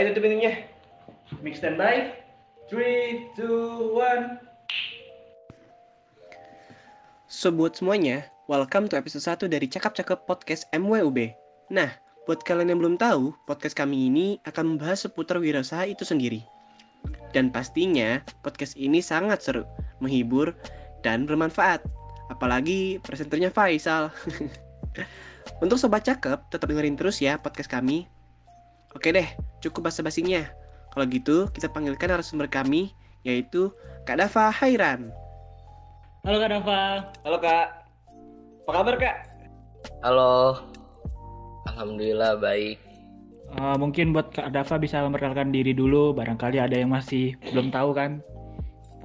Ayo tutup pintunya. Mix standby. 3, 2, 1. So buat semuanya, welcome to episode 1 dari Cakap Cakep Podcast MWUB. Nah, buat kalian yang belum tahu, podcast kami ini akan membahas seputar wirausaha itu sendiri. Dan pastinya, podcast ini sangat seru, menghibur, dan bermanfaat. Apalagi presenternya Faisal. Untuk sobat cakep, tetap dengerin terus ya podcast kami. Oke deh, cukup basa-basinya. Kalau gitu, kita panggilkan narasumber kami, yaitu Kak Dava Hairan. Halo Kak Dava. Halo Kak. Apa kabar Kak? Halo. Alhamdulillah baik. Uh, mungkin buat Kak Dava bisa memperkenalkan diri dulu, barangkali ada yang masih belum tahu kan.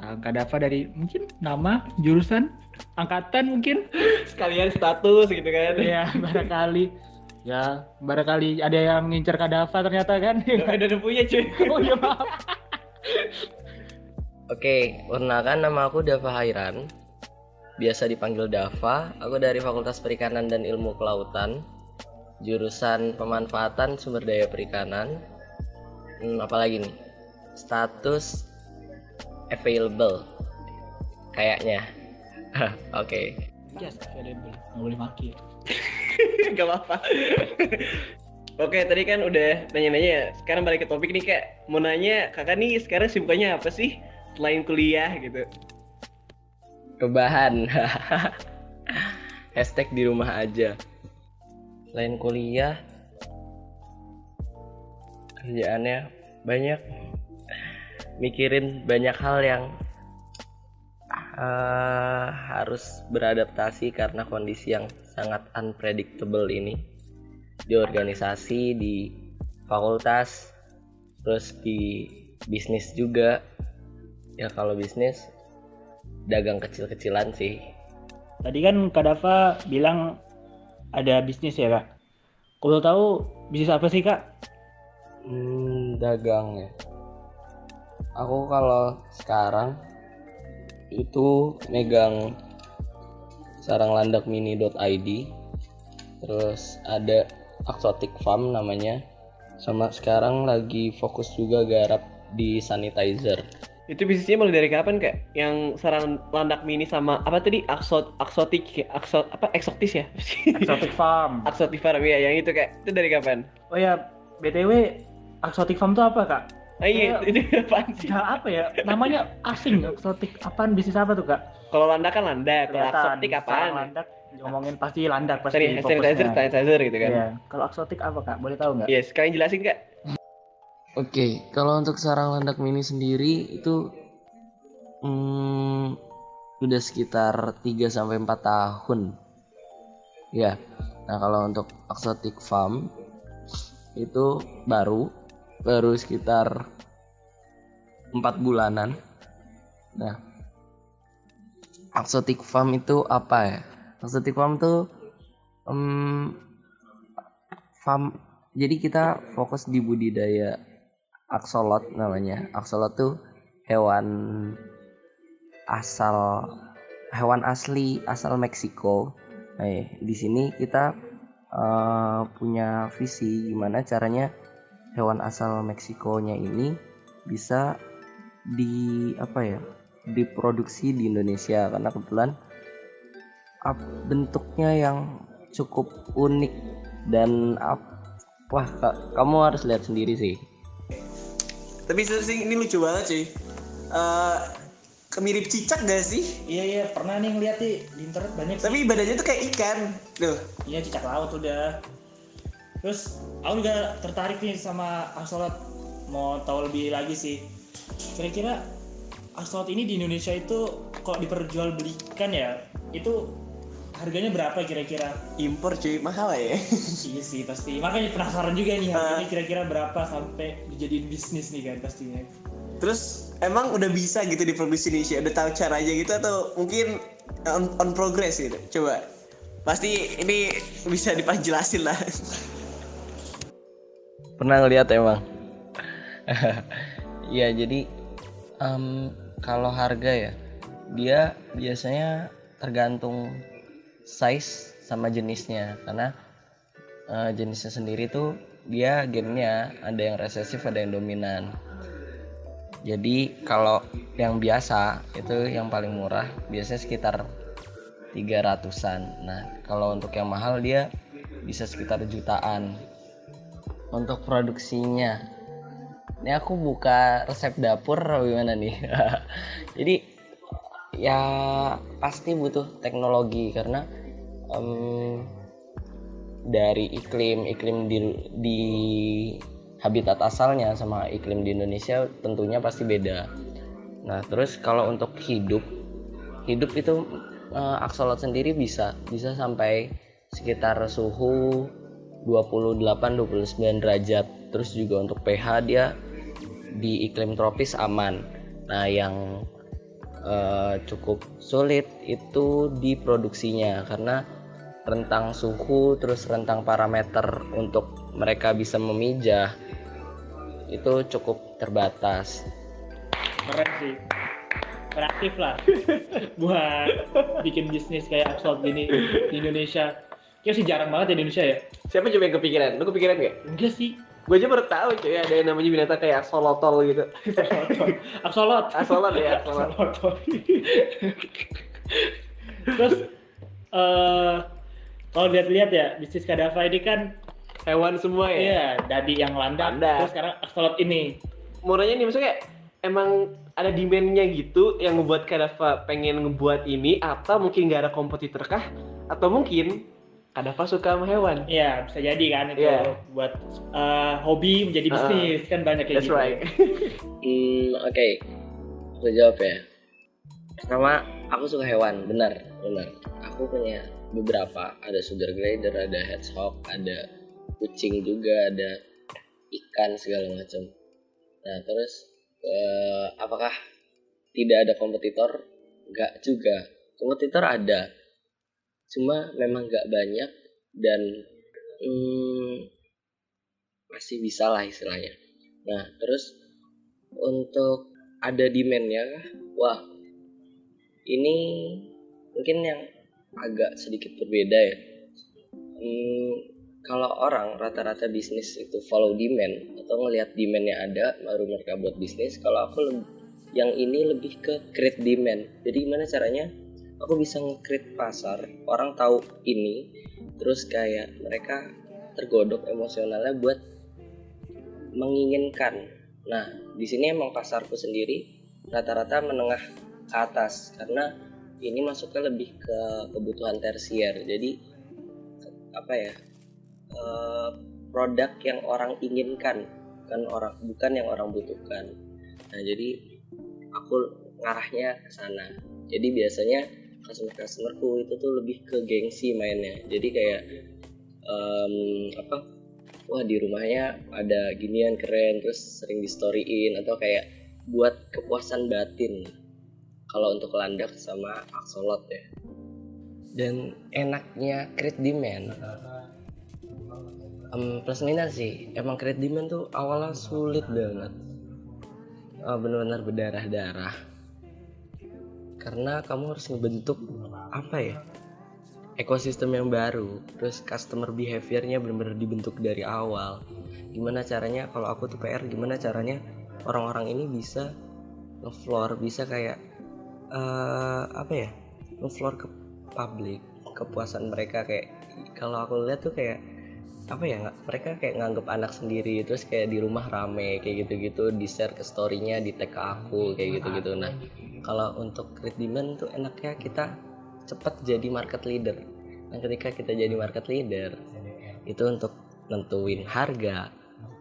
Nah, Kak Dava dari mungkin nama, jurusan, angkatan mungkin. Sekalian status gitu kan. Iya, barangkali. Ya, barangkali ada yang ngincer Kak Dava ternyata kan. Ada udah punya cuy. oh iya maaf. Oke, perkenalkan nama aku Dava Hairan. Biasa dipanggil Dava. Aku dari Fakultas Perikanan dan Ilmu Kelautan. Jurusan Pemanfaatan Sumber Daya Perikanan. Hmm, apalagi nih? Status available. Kayaknya. Oke. Yes, available. Nggak boleh maki. Gak apa-apa. Oke, tadi kan udah nanya-nanya ya. Sekarang balik ke topik nih, Kak. Mau nanya, Kakak nih sekarang sibukannya apa sih? Selain kuliah gitu. Rebahan. Hashtag di rumah aja. Selain kuliah, kerjaannya banyak. Mikirin banyak hal yang uh, harus beradaptasi karena kondisi yang sangat unpredictable ini di organisasi, di fakultas, terus di bisnis juga. Ya kalau bisnis dagang kecil-kecilan sih. Tadi kan Kak Dava bilang ada bisnis ya Kak. Kalau tahu bisnis apa sih Kak? Hmm, dagang ya. Aku kalau sekarang itu megang saranglandakmini.id terus ada Exotic Farm namanya sama sekarang lagi fokus juga garap di sanitizer Itu bisnisnya mulai dari kapan, Kak? Yang sarang landak mini sama apa tadi? Aksot, aksotik, aksot, apa? Eksotis ya? Exotic Farm. Aksotik farm ya, yang itu, Kak. Itu dari kapan? Oh ya, BTW Exotic Farm itu apa Kak? Ah, iya, ini apaan sih? Ya apa ya? Namanya asing Exotic. Apaan bisnis apa tuh Kak? Kalau landak kan landak, kalau sarang apaan? Landak, ngomongin pasti landak pasti Sorry, sanitizer, sanitizer gitu kan? Iya. Kalau eksotik apa Kak? Boleh tahu nggak? Iya, sekalian jelasin, Kak. Oke, kalau untuk sarang landak mini sendiri itu hmm, udah sekitar 3 sampai 4 tahun. Ya. Nah, kalau untuk Exotic Farm itu baru baru sekitar 4 bulanan. Nah, Exotic Farm itu apa ya? Exotic Farm itu em, farm jadi kita fokus di budidaya axolot namanya. Axolot tuh hewan asal hewan asli asal Meksiko. Nah, di sini kita eh, punya visi gimana caranya hewan asal Meksikonya ini bisa di apa ya diproduksi di Indonesia karena kebetulan bentuknya yang cukup unik dan ap- wah Kak, kamu harus lihat sendiri sih Tapi sih ini lucu banget cuy. Eh mirip cicak gak sih? Iya iya pernah nih ngeliat di, di internet banyak. sih. Tapi badannya tuh kayak ikan. Tuh. Iya cicak laut udah. Terus aku juga tertarik nih sama axolot. Mau tahu lebih lagi sih. Kira-kira axolot ini di Indonesia itu kalau diperjualbelikan ya itu harganya berapa kira-kira? Impor cuy, mahal ya. iya sih pasti. Makanya penasaran juga nih Ah. harganya kira-kira berapa sampai dijadiin bisnis nih kan pastinya. Terus emang udah bisa gitu diproduksi di Indonesia? Udah tahu caranya gitu atau mungkin on, on progress gitu? Coba. Pasti ini bisa dipanjelasin lah. pernah ngeliat emang? Ya jadi em, kalau harga ya dia biasanya tergantung size sama jenisnya. Karena eh, jenisnya sendiri tuh dia gennya ada yang resesif ada yang dominan. Jadi kalau yang biasa itu yang paling murah biasanya sekitar 300-an nah kalau untuk yang mahal dia bisa sekitar jutaan untuk produksinya ini aku buka resep dapur gimana nih jadi ya pasti butuh teknologi karena um, dari iklim iklim di, di habitat asalnya sama iklim di Indonesia tentunya pasti beda. Nah terus kalau untuk hidup hidup itu uh, aksolot sendiri bisa bisa sampai sekitar suhu 28-29 derajat. Terus juga untuk pH dia di iklim tropis aman. Nah yang uh, cukup sulit itu di produksinya. Karena rentang suhu terus rentang parameter untuk mereka bisa memijah itu cukup terbatas. Keren sih. Kreatif lah. Buat bikin bisnis kayak Absolut gini di Indonesia Kayaknya sih jarang banget ya di Indonesia ya. Siapa coba yang kepikiran? Lu kepikiran gak? Enggak sih. Gue aja baru tahu cuy ada yang namanya binatang kayak axolotl gitu. Axolot. Axolot ya, axolot. Terus uh, kalau lihat-lihat ya bisnis Kadafa ini kan hewan semua ya. Iya, dadi yang landak. landak. Terus sekarang axolot ini. Murahnya nih maksudnya kayak emang ada demandnya gitu yang ngebuat Kadafa pengen ngebuat ini atau mungkin gak ada kompetitor kah? Atau mungkin Kadafa suka sama hewan. Iya, bisa jadi kan itu yeah. buat uh, hobi menjadi bisnis uh, kan banyak kayak that's gitu. right. hmm, oke. Okay. Aku jawab ya. Pertama, aku suka hewan, benar, benar. Aku punya beberapa, ada sugar glider, ada hedgehog, ada kucing juga, ada ikan segala macam. Nah, terus uh, apakah tidak ada kompetitor? Enggak juga. Kompetitor ada, cuma memang gak banyak dan hmm, masih bisa lah istilahnya. Nah terus untuk ada demandnya wah ini mungkin yang agak sedikit berbeda ya. Hmm, kalau orang rata-rata bisnis itu follow demand atau ngelihat demandnya ada baru mereka buat bisnis kalau aku yang ini lebih ke create demand. Jadi gimana caranya aku bisa ngekrit pasar orang tahu ini terus kayak mereka tergodok emosionalnya buat menginginkan. Nah di sini emang pasarku sendiri rata-rata menengah ke atas karena ini masuknya lebih ke kebutuhan tersier. Jadi apa ya eh, produk yang orang inginkan bukan orang bukan yang orang butuhkan. Nah jadi aku ngarahnya ke sana. Jadi biasanya customer customerku itu tuh lebih ke gengsi mainnya. Jadi kayak um, apa wah di rumahnya ada ginian keren terus sering di storyin atau kayak buat kepuasan batin. Kalau untuk landak sama axolot ya. Dan enaknya create demand. Um, plus minus sih emang create demand tuh awalnya sulit banget. Oh, benar-benar berdarah-darah karena kamu harus ngebentuk apa ya ekosistem yang baru. Terus customer behaviornya benar-benar dibentuk dari awal. Gimana caranya kalau aku tuh PR gimana caranya orang-orang ini bisa ngefloor bisa kayak uh, apa ya ngefloor ke publik kepuasan mereka. Kayak kalau aku lihat tuh kayak apa ya nggak mereka kayak nganggap anak sendiri terus kayak di rumah rame kayak gitu-gitu di share ke storynya di tag ke aku kayak gitu-gitu. Nah kalau untuk create demand tuh enaknya kita cepat jadi market leader nah ketika kita jadi market leader itu untuk nentuin harga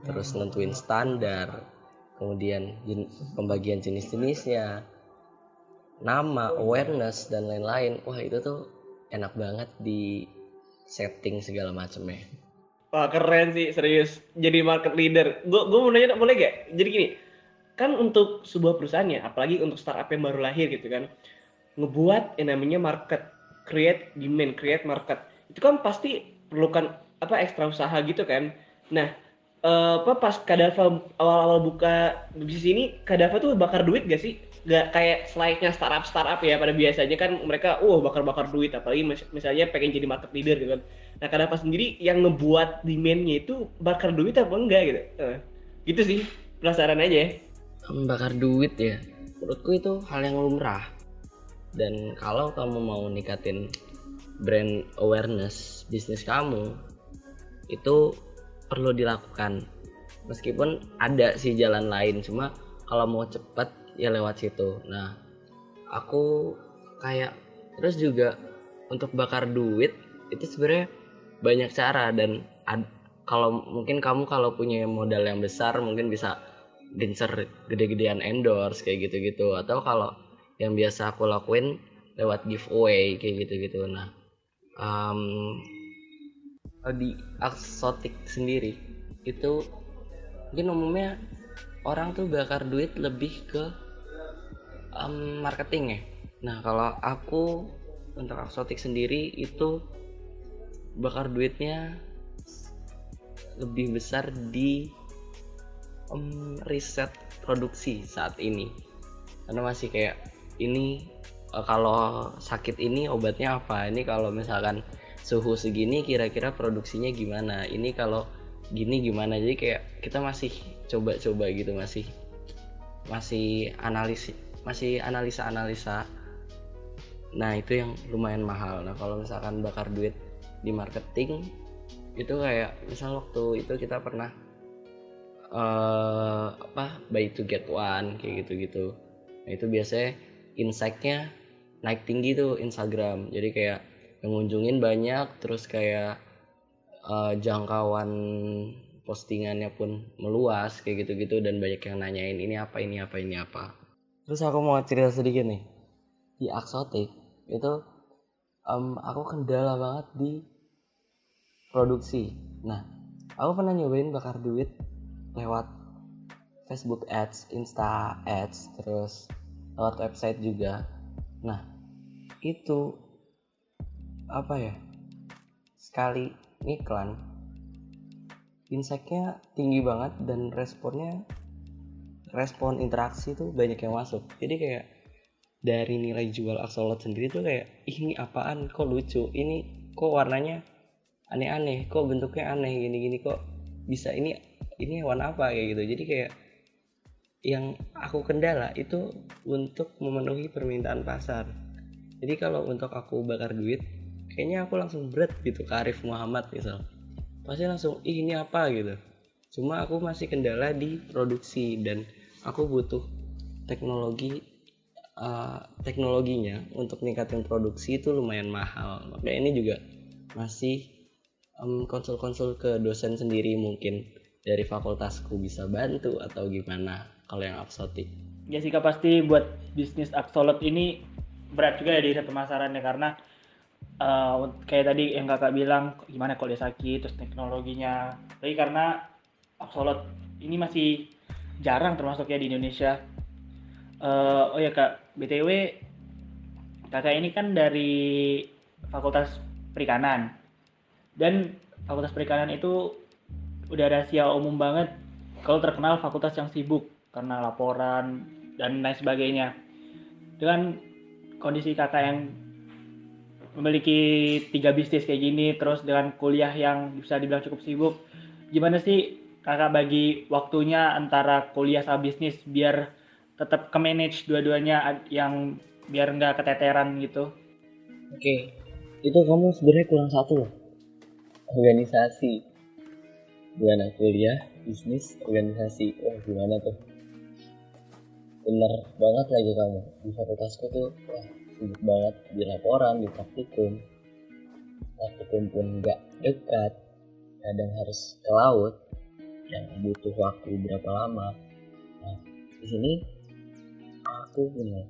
terus nentuin standar kemudian jen, pembagian jenis-jenisnya nama awareness dan lain-lain wah itu tuh enak banget di setting segala macamnya Wah keren sih serius jadi market leader. Gue gue mau nanya boleh gak? Jadi gini, kan untuk sebuah perusahaannya, apalagi untuk startup yang baru lahir gitu kan, ngebuat yang namanya market, create demand, create market, itu kan pasti perlukan apa ekstra usaha gitu kan. Nah, eh, apa pas Kadava awal-awal buka bisnis ini, Kadava tuh bakar duit gak sih? nggak kayak slide-nya startup startup ya pada biasanya kan mereka uh bakar-bakar duit apalagi mis- misalnya pengen jadi market leader gitu kan nah kenapa sendiri yang ngebuat demand-nya itu bakar duit apa enggak gitu Eh, gitu sih penasaran aja ya bakar duit ya. Menurutku itu hal yang lumrah. Dan kalau kamu mau ningkatin brand awareness bisnis kamu itu perlu dilakukan. Meskipun ada sih jalan lain cuma kalau mau cepet ya lewat situ. Nah aku kayak terus juga untuk bakar duit itu sebenarnya banyak cara. Dan ad- kalau mungkin kamu kalau punya modal yang besar mungkin bisa gencer gede-gedean endorse kayak gitu-gitu. Atau kalau yang biasa aku lakuin lewat giveaway kayak gitu-gitu. Nah kalau di aksotik sendiri itu mungkin umumnya orang tuh bakar duit lebih ke em, marketing ya. Nah kalau aku untuk aksotik sendiri itu bakar duitnya lebih besar di em, riset produksi saat ini. Karena masih kayak ini eh, kalau sakit ini obatnya apa? Ini kalau misalkan suhu segini kira-kira produksinya gimana? Ini kalau gini gimana? Jadi kayak kita masih coba-coba gitu masih masih analisis masih analisa-analisa. Nah itu yang lumayan mahal. Nah kalau misalkan bakar duit di marketing itu kayak misal waktu itu kita pernah eh apa buy to get one kayak gitu-gitu. Nah itu biasanya insight-nya naik tinggi tuh Instagram. Jadi kayak yang ngunjungin banyak terus kayak eh, jangkauan postingannya pun meluas kayak gitu-gitu dan banyak yang nanyain ini apa ini apa ini apa? Terus aku mau cerita sedikit nih. Di Aksotik itu em, aku kendala banget di produksi. Nah aku pernah nyobain bakar duit lewat Facebook Ads, Insta Ads, terus lewat website juga. Nah, itu apa ya? Sekali iklan, insight-nya tinggi banget dan responnya respon interaksi tuh banyak yang masuk. Jadi kayak dari nilai jual Axolot sendiri tuh kayak "Ih, ini apaan kok lucu ini kok warnanya aneh-aneh kok bentuknya aneh gini-gini kok bisa ini ini hewan apa kayak gitu. Jadi kayak yang aku kendala itu untuk memenuhi permintaan pasar. Jadi kalau untuk aku bakar duit kayaknya aku langsung berat gitu ke Arif Muhammad misal. Pasti langsung ih ini apa? gitu. Cuma aku masih kendala di produksi dan aku butuh teknologi uh, teknologinya untuk ningkatin produksi itu lumayan mahal. Makanya ini juga masih em, konsul-konsul ke dosen sendiri mungkin dari fakultasku bisa bantu atau gimana kalau yang absotik Jessica pasti buat bisnis Axolot ini berat juga ya di pemasarannya karena eh, kayak tadi yang kakak bilang gimana kalau dia sakit terus teknologinya. Tapi karena Axolot ini masih jarang termasuk ya di Indonesia. Eh, oh ya kak btw kakak ini kan dari Fakultas Perikanan. Dan Fakultas Perikanan itu udah rahasia umum banget kalau terkenal fakultas yang sibuk karena laporan dan lain sebagainya. Dengan kondisi kakak yang memiliki tiga bisnis kayak gini, terus dengan kuliah yang bisa dibilang cukup sibuk, gimana sih kakak bagi waktunya antara kuliah sama bisnis biar tetap ke manage dua-duanya ad- yang biar nggak keteteran gitu? oke itu kamu sebenarnya kurang satu organisasi gimana? Kuliah bisnis organisasi. Wah gimana tuh? Bener banget lagi kamu. Di fakultasku tuh wah sibuk banget. Di laporan di praktikum. Praktikum pun nggak dekat. Kadang harus ke laut yang butuh waktu berapa lama. Nah di sini aku punya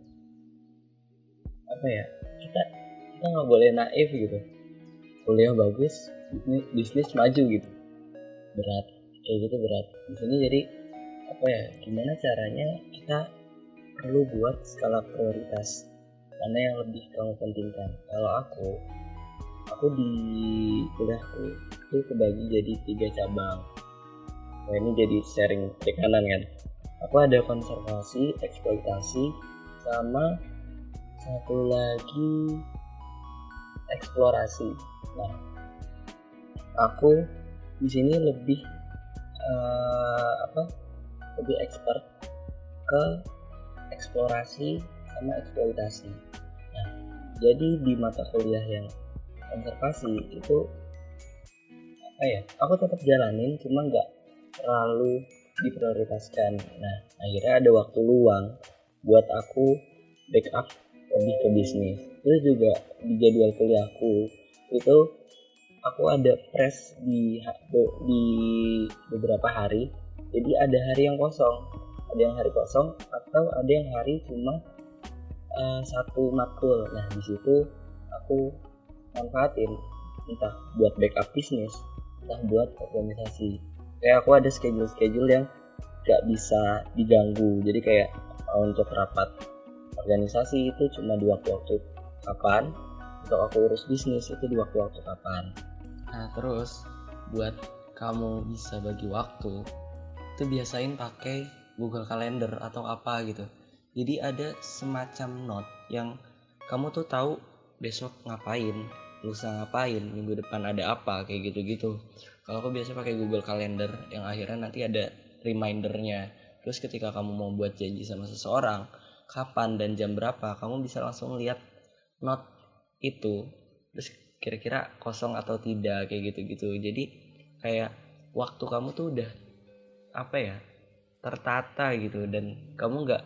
apa ya kita kita nggak boleh naif gitu. Kuliah bagus bisnis, bisnis maju gitu berat. Kayak gitu berat. Sini jadi apa ya gimana caranya kita perlu buat skala prioritas? Mana yang lebih kamu pentingkan? Kalau aku aku di kuliahku itu kebagi jadi tiga cabang. Nah ini jadi sharing perikanan kan? Aku ada konservasi eksploitasi sama satu lagi eksplorasi. Nah, aku di sini lebih eh, apa? Lebih expert ke eksplorasi sama eksploitasi. Nah, jadi di mata kuliah yang konservasi itu apa ya? Aku tetap jalanin, cuma nggak terlalu diprioritaskan. Nah, akhirnya ada waktu luang buat aku backup lebih ke bisnis. Itu juga di jadwal kuliahku itu aku ada press di di beberapa hari. Jadi ada hari yang kosong, ada yang hari kosong atau ada yang hari cuma uh, satu matkul. Nah di situ aku manfaatin entah buat backup bisnis, entah buat organisasi. Kayak aku ada schedule-schedule yang gak bisa diganggu. Jadi kayak untuk rapat organisasi itu cuma di waktu-waktu kapan untuk aku urus bisnis itu di waktu-waktu kapan nah terus buat kamu bisa bagi waktu itu biasain pakai Google Calendar atau apa gitu. Jadi ada semacam note yang kamu tuh tahu besok ngapain lusa ngapain minggu depan ada apa kayak gitu-gitu. Kalau aku biasa pakai Google Calendar yang akhirnya nanti ada remindernya. Terus ketika kamu mau buat janji sama seseorang kapan dan jam berapa kamu bisa langsung lihat not itu. Terus kira-kira kosong atau tidak kayak gitu-gitu. Jadi kayak waktu kamu tuh udah apa ya tertata gitu dan kamu nggak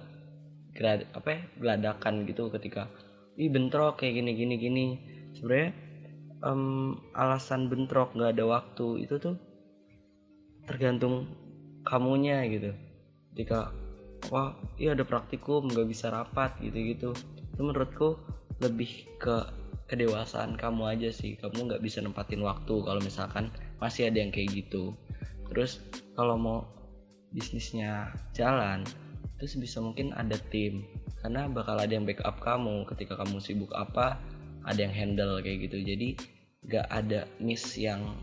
apa ya geladakan gitu ketika ih bentrok kayak gini gini gini. Sebenarnya um, alasan bentrok nggak ada waktu itu tuh tergantung kamunya gitu. Ketika wah iya ada praktikum nggak bisa rapat gitu-gitu. Itu menurutku lebih ke kedewasaan kamu aja sih. Kamu nggak bisa nempatin waktu kalau misalkan masih ada yang kayak gitu. Terus kalau mau bisnisnya jalan terus bisa mungkin ada tim. Karena bakal ada yang backup kamu. Ketika kamu sibuk apa ada yang handle kayak gitu. Jadi nggak ada miss yang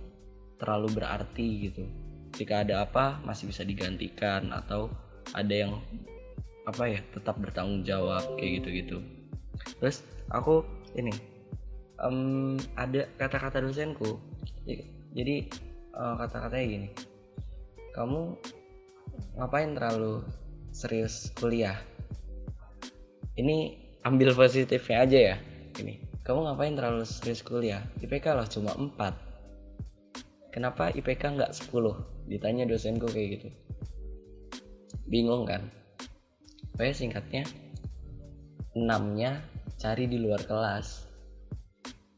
terlalu berarti gitu. Ketika ada apa masih bisa digantikan atau ada yang apa ya tetap bertanggung jawab kayak gitu-gitu. Terus aku ini um, ada kata-kata dosenku. Jadi uh, kata-katanya gini. Kamu ngapain terlalu serius kuliah? Ini ambil positifnya aja ya ini. Kamu ngapain terlalu serius kuliah? IPK loh cuma 4 kenapa IPK nggak 10 ditanya dosenku kayak gitu. Bingung kan? Pokoknya singkatnya enamnya cari di luar kelas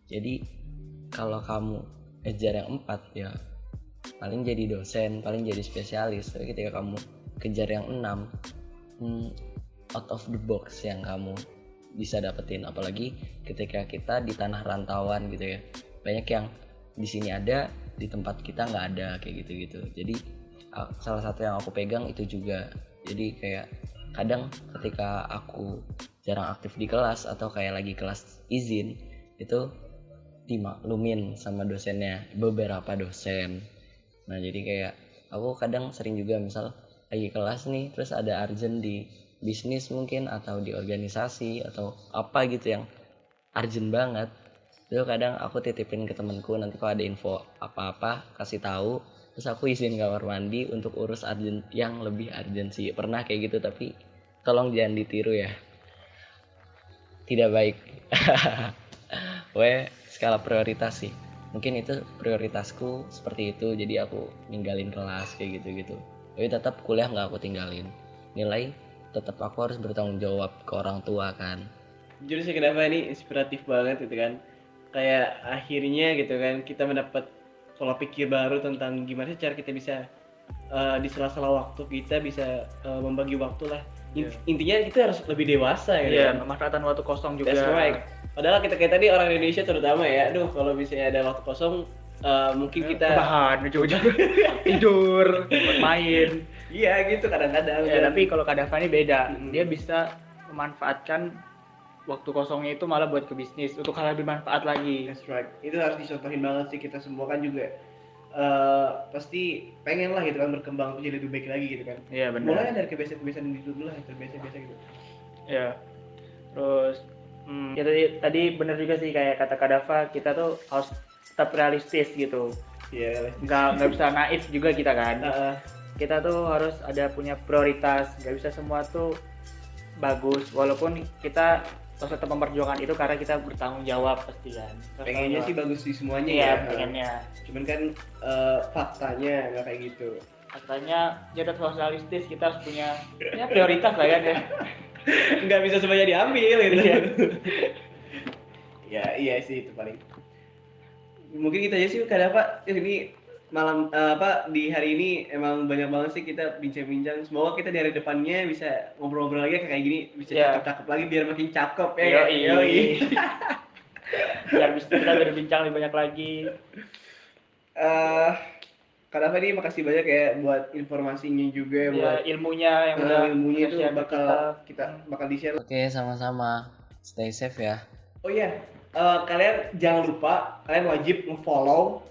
jadi kalau kamu kejar yang empat ya paling jadi dosen paling jadi spesialis. Tapi ketika kamu kejar yang enam hmm, out of the box yang kamu bisa dapetin. Apalagi ketika kita di tanah rantauan gitu ya. Banyak yang di sini ada di tempat kita nggak ada kayak gitu gitu jadi salah satu yang aku pegang itu juga. Jadi kayak kadang ketika aku jarang aktif di kelas atau kayak lagi kelas izin itu dimaklumin sama dosennya beberapa dosen. Nah jadi kayak aku kadang sering juga misal lagi kelas nih terus ada urgent di bisnis mungkin atau di organisasi atau apa gitu yang urgent banget. Itu kadang aku titipin ke temenku nanti kalau ada info apa-apa kasih tahu terus aku izin kamar mandi untuk urus urgent yang lebih urgent sih. Pernah kayak gitu tapi tolong jangan ditiru ya. Tidak baik we skala prioritas sih. Mungkin itu prioritasku seperti itu jadi aku ninggalin kelas kayak gitu gitu tapi tetap kuliah nggak aku tinggalin. Nilai tetap aku harus bertanggung jawab ke orang tua kan. Jujur sih kenapa ini inspiratif banget gitu kan? Kayak akhirnya gitu kan kita mendapat pola pikir baru tentang gimana sih cara kita bisa uh, di sela-sela waktu kita bisa uh, membagi waktu lah yeah. intinya kita harus lebih dewasa gitu yeah, kan memanfaatkan waktu kosong juga That's right. padahal kita kayak tadi orang Indonesia terutama ya aduh kalau misalnya ada waktu kosong uh, mungkin kita bahan ujung-ujung tidur main iya gitu kadang-kadang ya, tapi kalau kadang ini beda hmm. dia bisa memanfaatkan waktu kosongnya itu malah buat ke bisnis untuk hal lebih bermanfaat lagi. That's right. Itu harus dicontohin banget sih kita semua kan juga uh, pasti pengen lah gitu kan berkembang jadi lebih baik lagi gitu kan. Iya benar. Mulai dari kebiasaan-kebiasaan itu dulu lah terbiasa-biasa gitu. Iya. terus hmm, ya tadi tadi bener juga sih kayak kata Kadafa kita tuh harus tetap realistis gitu Iya. nggak nggak bisa naif juga kita kan Heeh. kita tuh harus ada punya prioritas nggak bisa semua tuh bagus walaupun kita harus tetap memperjuangkan itu karena kita bertanggung jawab pasti kan pengennya sih bagus di semuanya iya ya. pengennya Cuman kan eh, faktanya nggak kayak gitu. katanya ya tetap harus realistis kita harus punya ya prioritas lah kan ya nggak bisa semuanya diambil gitu. Iya. ya iya sih itu paling. Mungkin kita aja sih karena apa ini malam eh, apa di hari ini emang banyak banget sih kita bincang-bincang. Semoga kita di hari depannya bisa ngobrol-ngobrol lagi kayak gini bisa Iya. cakep-cakep lagi biar makin cakep ya. Kan? Yoi. biar bisa kita berbincang lebih banyak lagi Eh, Kak Dava ini makasih banyak ya buat informasinya juga ya, buat ilmunya yang eh, udah ilmunya itu bakal kita. kita bakal di share. Oke, sama-sama. Stay safe ya. Oh iya, eh, kalian jangan lupa kalian wajib nge-follow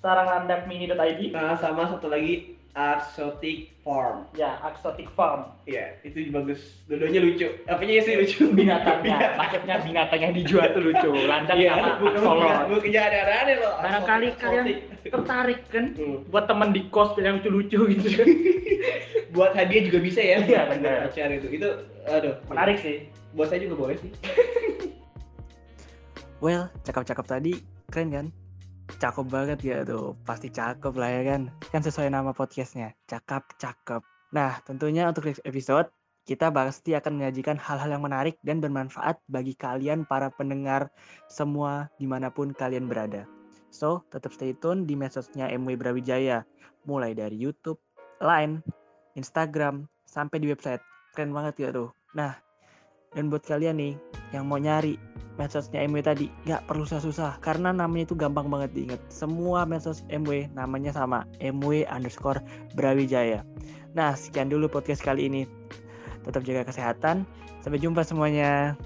saranglandakmini.id nah, sama satu lagi Exotic Farm. ya Exotic Farm Iya, itu bagus. Dua-duanya lucu. Apanya sih lucu? binatangnya maksudnya binatang yang dijual tuh lucu landak Iya, sama bukan Axolotl bukan bukan jangan aneh-aneh loh. barangkali kalian tertarik kan Hmm. buat temen di kos yang lucu-lucu gitu Buat hadiah juga bisa ya. Iya, benar. Pacar itu. Itu aduh, menarik sih Buat saya juga boleh sih. Well, cakep-cakep tadi keren kan? Cakep banget ya tuh, pasti cakep lah ya kan? Kan sesuai nama podcastnya, cakep-cakep. Nah, tentunya untuk next episode, kita pasti akan menyajikan hal-hal yang menarik dan bermanfaat bagi kalian para pendengar semua di mana pun kalian berada. So, tetap stay tune di medsosnya MW Brawijaya, mulai dari YouTube, Line, Instagram, sampai di website. Keren banget ya tuh. Nah, dan buat kalian nih yang mau nyari medsosnya MW tadi nggak perlu susah-susah. Karena namanya itu gampang banget diingat. Semua medsos MW namanya sama. MW underscore Brawijaya. Nah sekian dulu podcast kali ini. Tetap jaga kesehatan. Sampai jumpa semuanya